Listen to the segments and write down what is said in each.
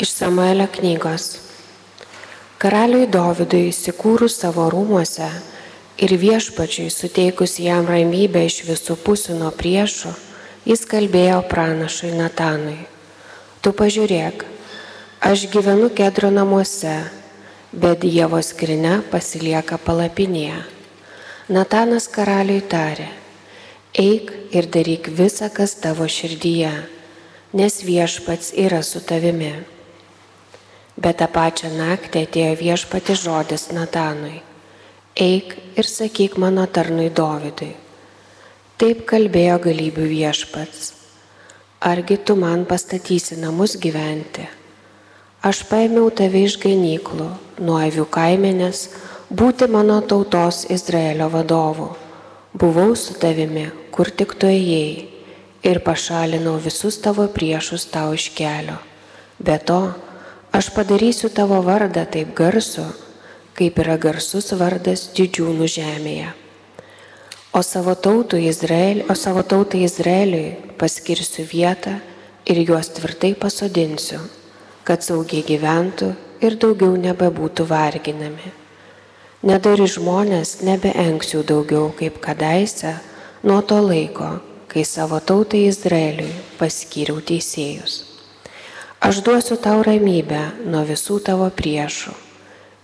Iš Samuelio knygos. Karaliui Dovydui įsikūrus savo rūmuose ir viešpačiui suteikus jam ramybę iš visų pusių nuo priešų, jis kalbėjo pranašui Natanui. Tu pažiūrėk, aš gyvenu kedro namuose, bet Dievo skrinė pasilieka palapinėje. Natanas karaliui tarė, eik ir daryk visą, kas tavo širdyje, nes viešpats yra su tavimi. Bet tą pačią naktį atėjo viešpati žodis Natanui. Eik ir sakyk mano tarnui Dovydui. Taip kalbėjo galybių viešpats. Argi tu man pastatysi namus gyventi? Aš paėmiau tave iš ganyklų, nuo avių kaimenės, būti mano tautos Izraelio vadovu. Buvau su tavimi, kur tik tu ėjai, ir pašalinau visus tavo priešus tau iš kelio. Be to, Aš padarysiu tavo vardą taip garsu, kaip yra garsus vardas didžiūnų žemėje. O savo, Izrael, o savo tautai Izraeliui paskirsiu vietą ir juos tvirtai pasodinsiu, kad saugiai gyventų ir daugiau nebebūtų varginami. Nedari žmonės nebeenksiu daugiau kaip kadaise nuo to laiko, kai savo tautai Izraeliui paskyriau teisėjus. Aš duosiu tau ramybę nuo visų tavo priešų.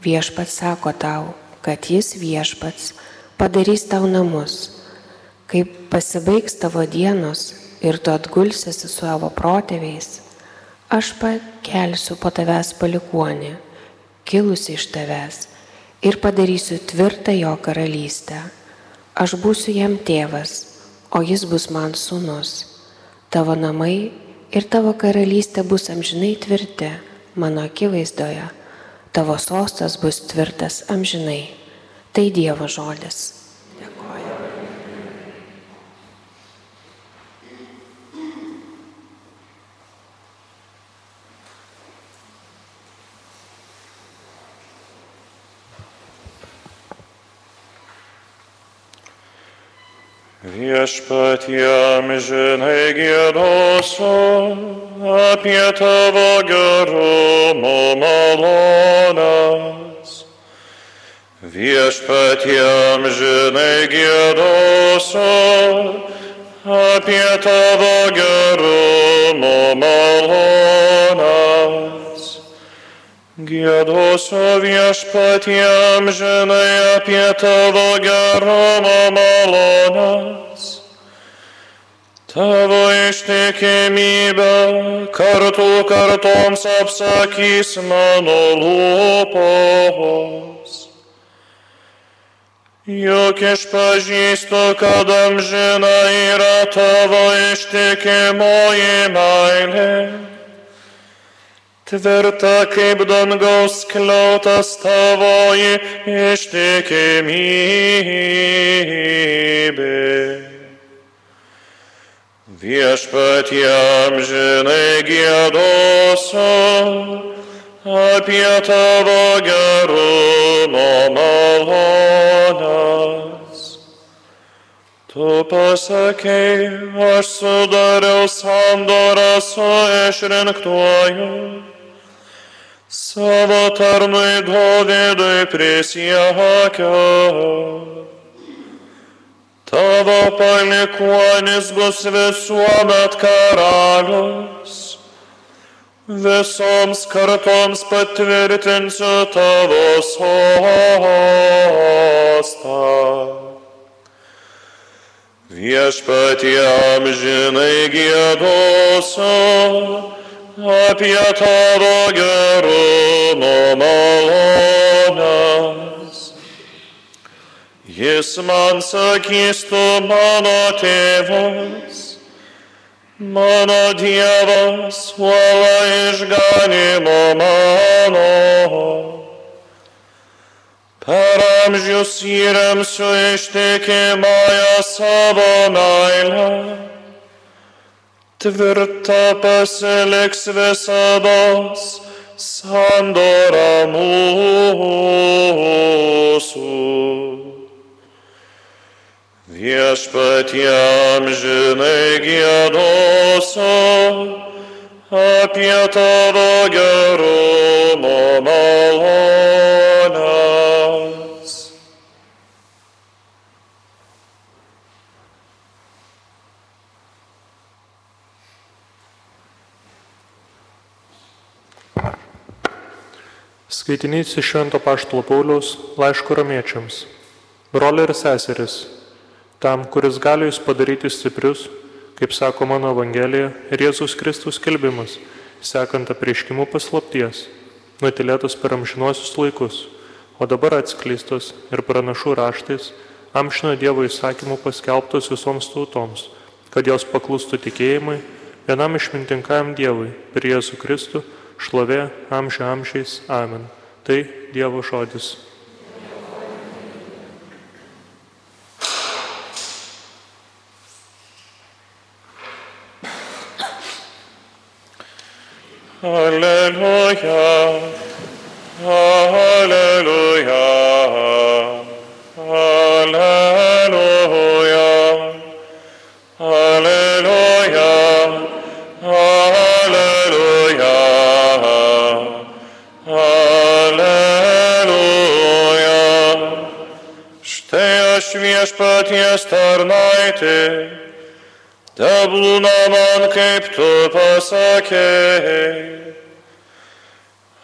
Viešpats sako tau, kad jis viešpats padarys tau namus. Kai pasibaigs tavo dienos ir tu atgulsiesi su savo protėviais, aš pakelsiu po tavęs palikuonį, kilusi iš tavęs, ir padarysiu tvirtą jo karalystę. Aš būsiu jam tėvas, o jis bus man sūnus. Tavo namai ir tavo karalystė bus amžinai tvirti mano akivaizdoje, tavo sostas bus tvirtas amžinai. Tai Dievo žodis. Viešpatiem žinai gėdosiu apie tavo gerumo malonas. Viešpatiem žinai gėdosiu apie tavo gerumo malonas. Gėdosiu viešpatiem žinai apie tavo gerumo malonas. Tavo ištikimybę kartų kartoms apsakys mano lūpos. Juk išpažįstu, kad amžina yra tavo ištikimoji meilė tvirta kaip dangaus kliautas tavoji ištikimybė. Viešpatiem žinai gėdosiu apie tavo gerumo malonas. Tu pasakei, aš sudariau sandorą su išrinktuoju savo tarnui Dovydui prisiekiau. Tavo palikuonis bus visuomet karalius, visoms kartoms patvirtinsiu tavo sostą. Viešpatie amžinai gėdosiu, apie tavo gerumo malonas. Jis man sakys, tu mano tėvas, mano Dievas, uola išganimo mano. Per amžius įremsiu ištikimąją savo meilę tvirta pasiliks visados sandora mūsų. Viešpatiem žinai gėdosiu apie tavo gerumo malonės. Skaitinys iš Švento Paštalo Pauliaus laiško ramiečiams. Broliai ir seseris, tam, kuris gali jūs padaryti stiprius, kaip sako mano Evangelija, ir Jėzus Kristus kelbimas, sekant apreiškimų paslapties, nutilėtas per amžinuosius laikus, o dabar atskleistas ir pranašų raštais, amžino Dievo įsakymų paskelbtos visoms tautoms, kad jos paklustų tikėjimui, vienam išmintingajam Dievui, per Jėzų Kristų, šlovė amžių amžiais. Amen. Tai Dievo žodis. Alleluia, Alleluia, Alleluia, Alleluia, Alleluia, Alleluia. Štai aš viešpaties tarnaitė, Tebūna man kaip tu pasakėjai.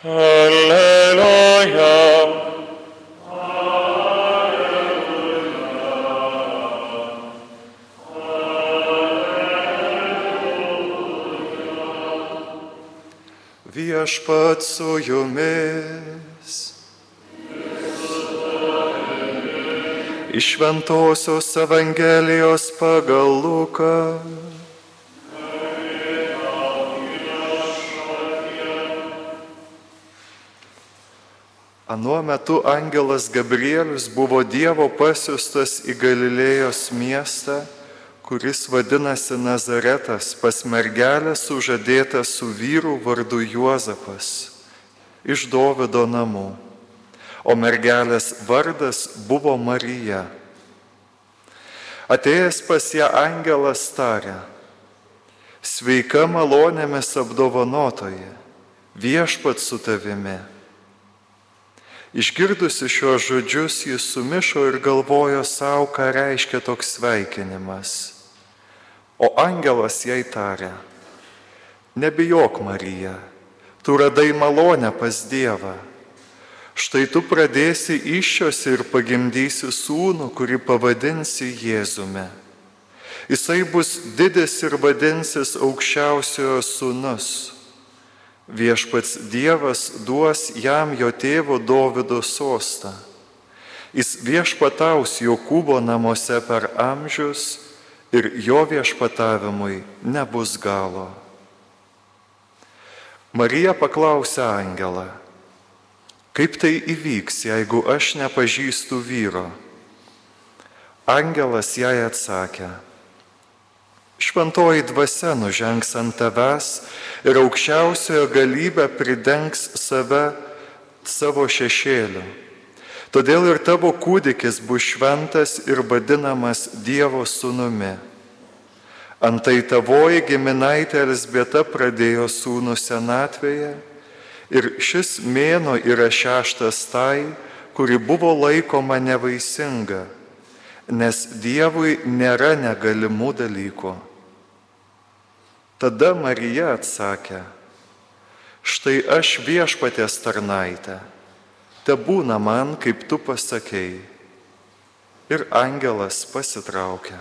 Alleluja. Viešpat su jumis. Iš Šventojios Evangelijos pagal Luką. Anuo metu angelas Gabrielius buvo Dievo pasiustas į Galilėjos miestą, kuris vadinasi Nazaretas, pas mergelę sužadėta su vyru vardu Juozapas iš Dovido namų o mergelės vardas buvo Marija. Atėjęs pas ją angelas tarė, sveika malonėmis apdovanotoji, viešpat su tavimi. Išgirdusi šios žodžius, jis sumišo ir galvojo savo, ką reiškia toks sveikinimas. O angelas jai tarė, nebijok Marija, tu radai malonę pas Dievą. Štai tu pradėsi iššiosi ir pagimdysi sūnų, kurį pavadinsi Jėzumi. Jisai bus didis ir vadinsis aukščiausiojo sūnus. Viešpats Dievas duos jam jo tėvo Dovido sostą. Jis viešpataus Jokūbo namuose per amžius ir jo viešpatavimui nebus galo. Marija paklausė angelą Kaip tai įvyks, jeigu aš nepažįstu vyro? Angelas jai atsakė, šventoji dvasia nužengs ant tavęs ir aukščiausiojo galybę pridengs save savo šešėliu. Todėl ir tavo kūdikis bus šventas ir vadinamas Dievo sūnumi. Antai tavoji giminaitė Elsbieta pradėjo sūnų senatvėje Ir šis mėno yra šeštas tai, kuri buvo laikoma nevaisinga, nes Dievui nėra negalimų dalykų. Tada Marija atsakė, štai aš viešpatės tarnaitę, te būna man, kaip tu pasakėjai. Ir angelas pasitraukė.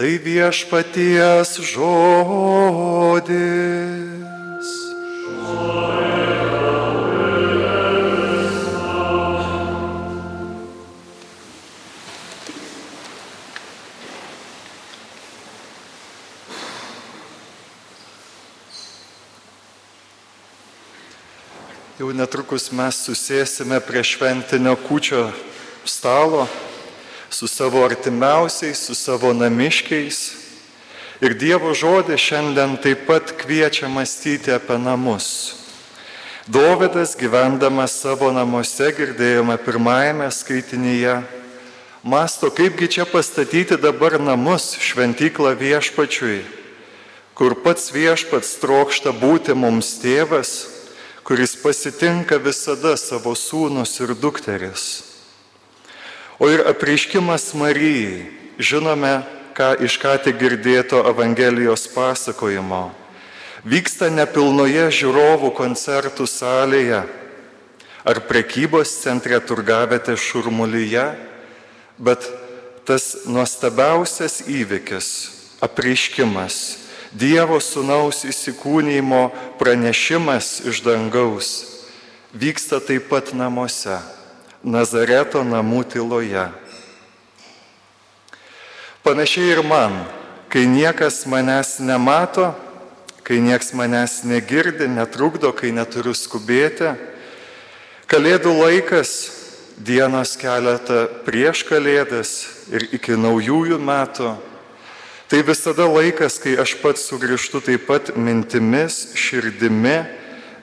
Tai viešpaties žodis. Jau netrukus mes susėsime prie šventinio kučio stalo su savo artimiausiais, su savo namiškiais. Ir Dievo žodė šiandien taip pat kviečia mąstyti apie namus. Dovydas gyvendamas savo namuose, girdėjome pirmajame skaitinyje, masto, kaipgi čia pastatyti dabar namus, šventyklą viešpačiui. kur pats viešpats trokšta būti mums tėvas, kuris pasitinka visada savo sūnus ir dukteris. O ir apreiškimas Marijai, žinome, ką iš ką tik girdėto Evangelijos pasakojimo, vyksta nepilnoje žiūrovų koncertų salėje. Ar prekybos centre turgavėte šurmulyje, bet tas nuostabiausias įvykis, apreiškimas, Dievo sunaus įsikūnymo pranešimas iš dangaus vyksta taip pat namuose, Nazareto namų tyloje. Panašiai ir man, kai niekas manęs nemato, kai niekas manęs negirdi, netrukdo, kai neturiu skubėti, kalėdų laikas, dienos keletą prieš kalėdas ir iki naujųjų metų Tai visada laikas, kai aš pats sugrįžtu taip pat mintimis, širdimi,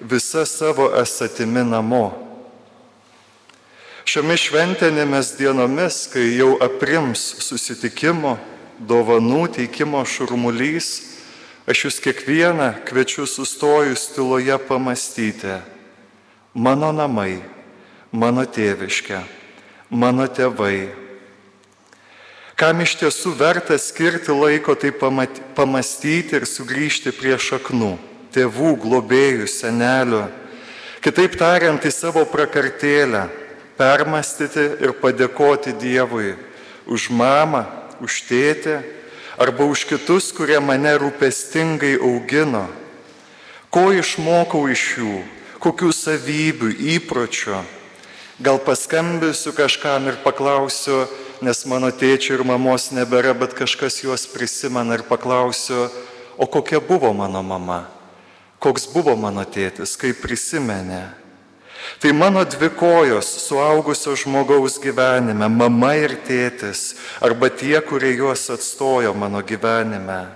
visa savo esatimi namo. Šiomis šventinėmis dienomis, kai jau aprims susitikimo, dovanų teikimo šurmulys, aš jūs kiekvieną kviečiu sustojus tyloje pamastyti. Mano namai, mano tėviškė, mano tėvai, Kam iš tiesų verta skirti laiko tai pamastyti ir sugrįžti prie šaknų, tėvų, globėjų, senelių. Kitaip tariant, į savo prakartėlę permastyti ir padėkoti Dievui už mamą, už tėtę arba už kitus, kurie mane rūpestingai augino. Ko išmokau iš jų, kokių savybių, įpročių. Gal paskambinsiu kažkam ir paklausiu, nes mano tėčio ir mamos nebėra, bet kažkas juos prisimena ir paklausiu, o kokia buvo mano mama, koks buvo mano tėtis, kaip prisimenė. Tai mano dvi kojos suaugusio žmogaus gyvenime, mama ir tėtis, arba tie, kurie juos atstojo mano gyvenime.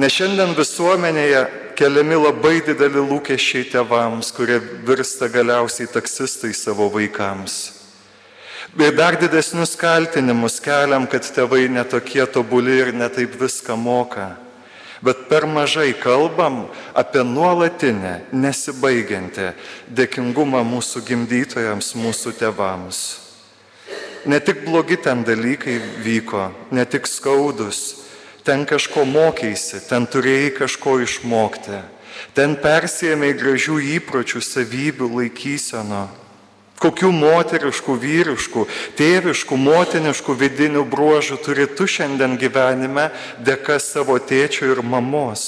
Nes šiandien visuomenėje keliami labai dideli lūkesčiai tevams, kurie virsta galiausiai taksistai savo vaikams. Ir dar didesnius kaltinimus keliam, kad tėvai netokie tobuli ir netaip viską moka. Bet per mažai kalbam apie nuolatinę, nesibaigiantį dėkingumą mūsų gimdytojams, mūsų tėvams. Ne tik blogi ten dalykai vyko, ne tik skaudus, ten kažko mokėsi, ten turėjai kažko išmokti, ten persėmė gražių įpročių, savybių, laikyseno Kokių moteriškų, vyriškų, tėviškų, motiniškų vidinių bruožų turi tu šiandien gyvenime dėka savo tėčio ir mamos.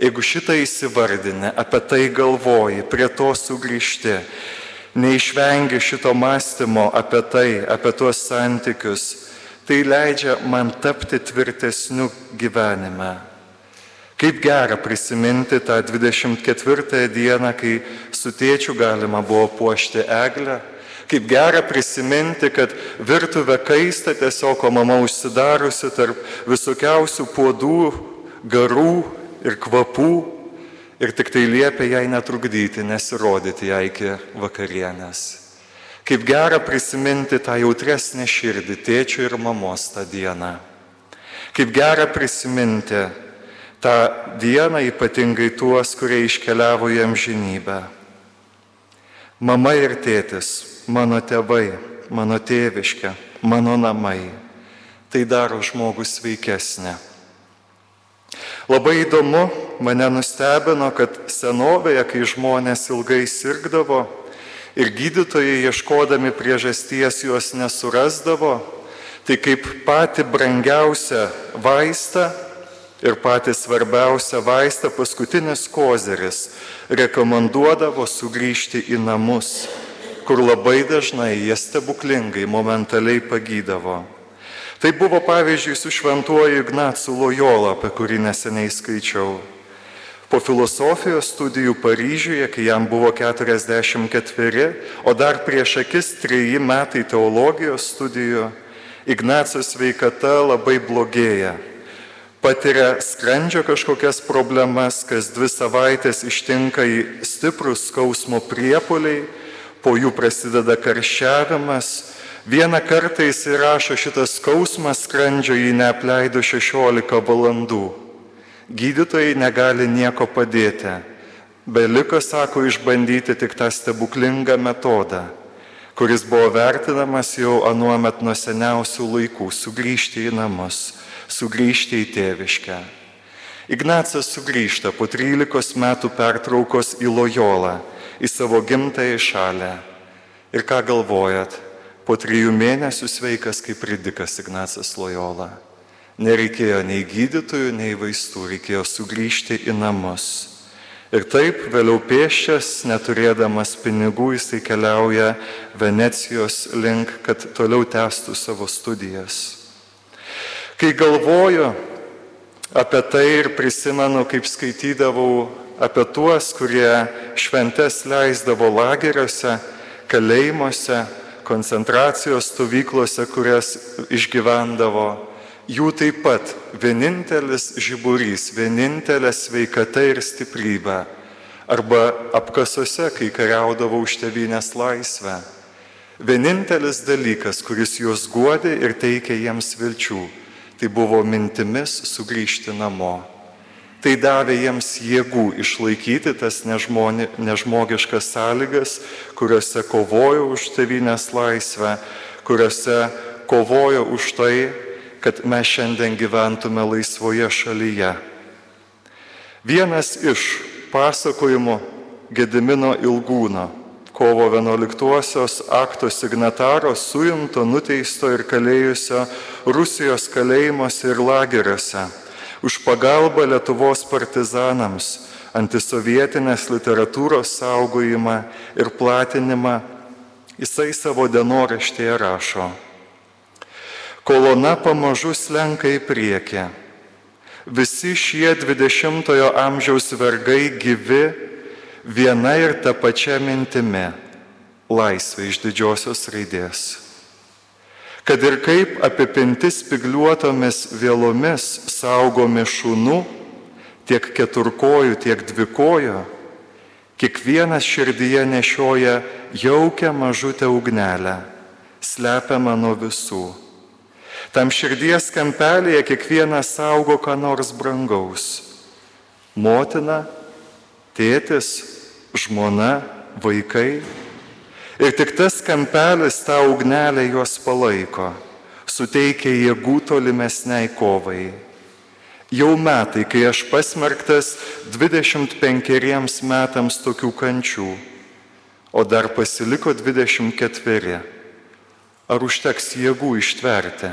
Jeigu šitą įsivardinę, apie tai galvoji, prie to sugrįžti, neišvengi šito mąstymo apie tai, apie tuos santykius, tai leidžia man tapti tvirtesniu gyvenime. Kaip gera prisiminti tą 24 dieną, kai su tėčiu galima buvo puošti eglę. Kaip gera prisiminti, kad virtuvė kaista tiesiog, o mama užsidariusi tarp visokiausių puodų, garų ir kvapų ir tik tai liepia jai netrukdyti, nesirodyti jai iki vakarienės. Kaip gera prisiminti tą jautresnę širdį tėčio ir mamos tą dieną. Kaip gera prisiminti tą dieną ypatingai tuos, kurie iškeliavo į amžinybę. Mama ir tėtis, mano tėvai, mano tėviškė, mano namai. Tai daro žmogų sveikesnė. Labai įdomu, mane nustebino, kad senovėje, kai žmonės ilgai sirgdavo ir gydytojai ieškodami priežasties juos nesurasdavo, tai kaip pati brangiausia vaista Ir patys svarbiausia vaista paskutinis kozeris rekomenduodavo sugrįžti į namus, kur labai dažnai jie stebuklingai, momentaliai pagydavo. Tai buvo pavyzdžiui su šventuoju Ignacu Lojola, apie kurį neseniai skaičiau. Po filosofijos studijų Paryžiuje, kai jam buvo 44, o dar prieš akis treji metai teologijos studijų, Ignacos sveikata labai blogėja patiria skrandžio kažkokias problemas, kas dvi savaitės ištinka į stiprus skausmo priepoliai, po jų prasideda karščiavimas. Vieną kartą jis įrašo šitą skausmą skrandžio, jį neapleido 16 valandų. Gydytojai negali nieko padėti. Beliko, sako, išbandyti tik tą stebuklingą metodą, kuris buvo vertinamas jau anuomet nuo seniausių laikų - sugrįžti į namus, sugrįžti į tėviškę. Ignacas sugrįžta po 13 metų pertraukos į Lojolą, į savo gimtąją šalę. Ir ką galvojat, po trijų mėnesių sveikas kaip ridikas Ignacas Lojola. Nereikėjo nei gydytojų, nei vaistų, reikėjo sugrįžti į namus. Ir taip vėliau pėščias, neturėdamas pinigų, jisai keliauja Venecijos link, kad toliau tęstų savo studijas. Kai galvoju apie tai ir prisimenu, kaip skaitydavau apie tuos, kurie šventes leisdavo lageriuose, kalėjimuose, koncentracijos stovyklose, kurias išgyvendavo. Jų taip pat vienintelis žiburys, vienintelė sveikata ir stiprybė. Arba apkasuose, kai kariaudavo už tevinės laisvę. Vienintelis dalykas, kuris juos guodė ir teikė jiems vilčių tai buvo mintimis sugrįžti namo. Tai davė jiems jėgų išlaikyti tas nežmoni, nežmogiškas sąlygas, kuriuose kovojo už tevinės laisvę, kuriuose kovojo už tai, kad mes šiandien gyventume laisvoje šalyje. Vienas iš pasakojimų Gedimino Ilgūno kovo 11-osios akto signataro suimto, nuteisto ir kalėjusio Rusijos kalėjimuose ir lageriuose už pagalbą Lietuvos partizanams, antisovietinės literatūros saugojimą ir platinimą, jisai savo dienoraštėje rašo. Kolona pamažu slenka į priekį. Visi šie 20-ojo amžiaus vergai gyvi viena ir ta pačia mintimi - laisvė iš didžiosios raidės. Kad ir kaip apipinti spigliuotomis vėlomis saugomi šunų, tiek keturkojų, tiek dvikojo, kiekvienas širdyje nešioja jaukę mažutę ugnelę, slepiamą nuo visų. Tam širdies kampelėje kiekvienas saugo ką nors brangaus. Motina, tėtis, žmona, vaikai. Ir tik tas kampelis tą ugnelę juos palaiko, suteikia jėgų tolimesniai kovai. Jau metai, kai aš pasmerktas 25 metams tokių kančių, o dar pasiliko 24. Ar užteks jėgų ištverti?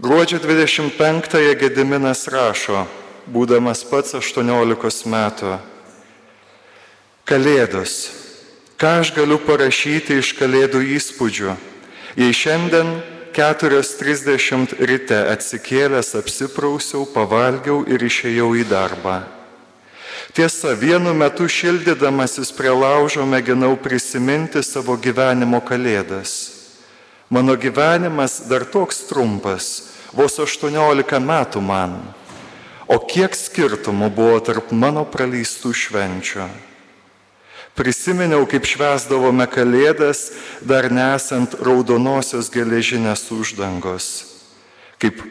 Gruodžio 25-ąją Gediminas rašo, būdamas pats 18 metų, Kalėdos. Ką aš galiu parašyti iš Kalėdų įspūdžių, jei šiandien 4.30 ryte atsikėlęs apsiprausiau, pavalgiau ir išėjau į darbą. Tiesa, vienu metu šildydamasis prie laužo mėginau prisiminti savo gyvenimo kalėdas. Mano gyvenimas dar toks trumpas, vos 18 metų man. O kiek skirtumų buvo tarp mano praleistų švenčių. Prisiminiau, kaip švesdavome kalėdas, dar nesant raudonosios geležinės uždangos, kaip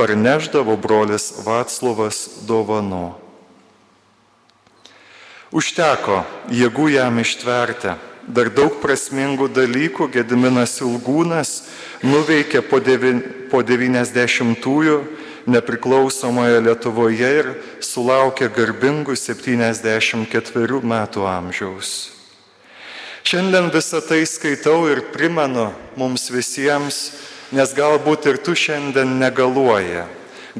parneždavo brolis Vaclovas dovano. Užteko jėgų jam ištverti. Dar daug prasmingų dalykų Gediminas Ilgūnas nuveikė po 90-ųjų nepriklausomoje Lietuvoje ir sulaukė garbingų 74 metų amžiaus. Šiandien visą tai skaitau ir primenu mums visiems, nes galbūt ir tu šiandien negaluoji,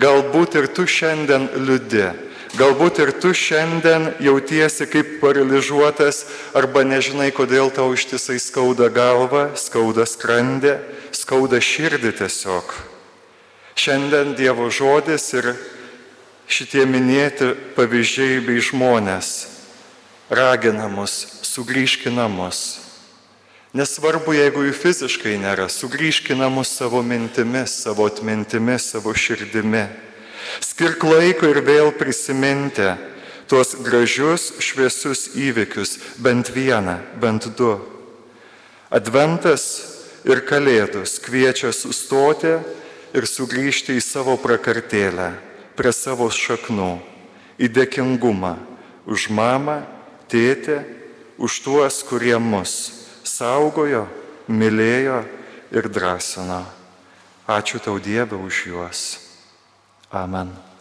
galbūt ir tu šiandien liudi, galbūt ir tu šiandien jautiesi kaip paralyžiuotas arba nežinai, kodėl tau ištisai skauda galva, skauda skrandė, skauda širdį tiesiog. Šiandien Dievo žodis ir šitie minėti pavyzdžiai bei žmonės ragina mus, sugrįžki namus. Nesvarbu, jeigu jų fiziškai nėra, sugrįžki namus savo mintimis, savo atmintimis, savo širdimi. Skirk laiko ir vėl prisiminti tuos gražius, šviesius įvykius, bent vieną, bent du. Adventas ir Kalėdos kviečia sustoti ir sugrįžti į savo prakartėlę, prie savo šaknų, į dėkingumą už mamą, tėtę, už tuos, kurie mus saugojo, mylėjo ir drąsino. Ačiū tau Dieve už juos. Amen.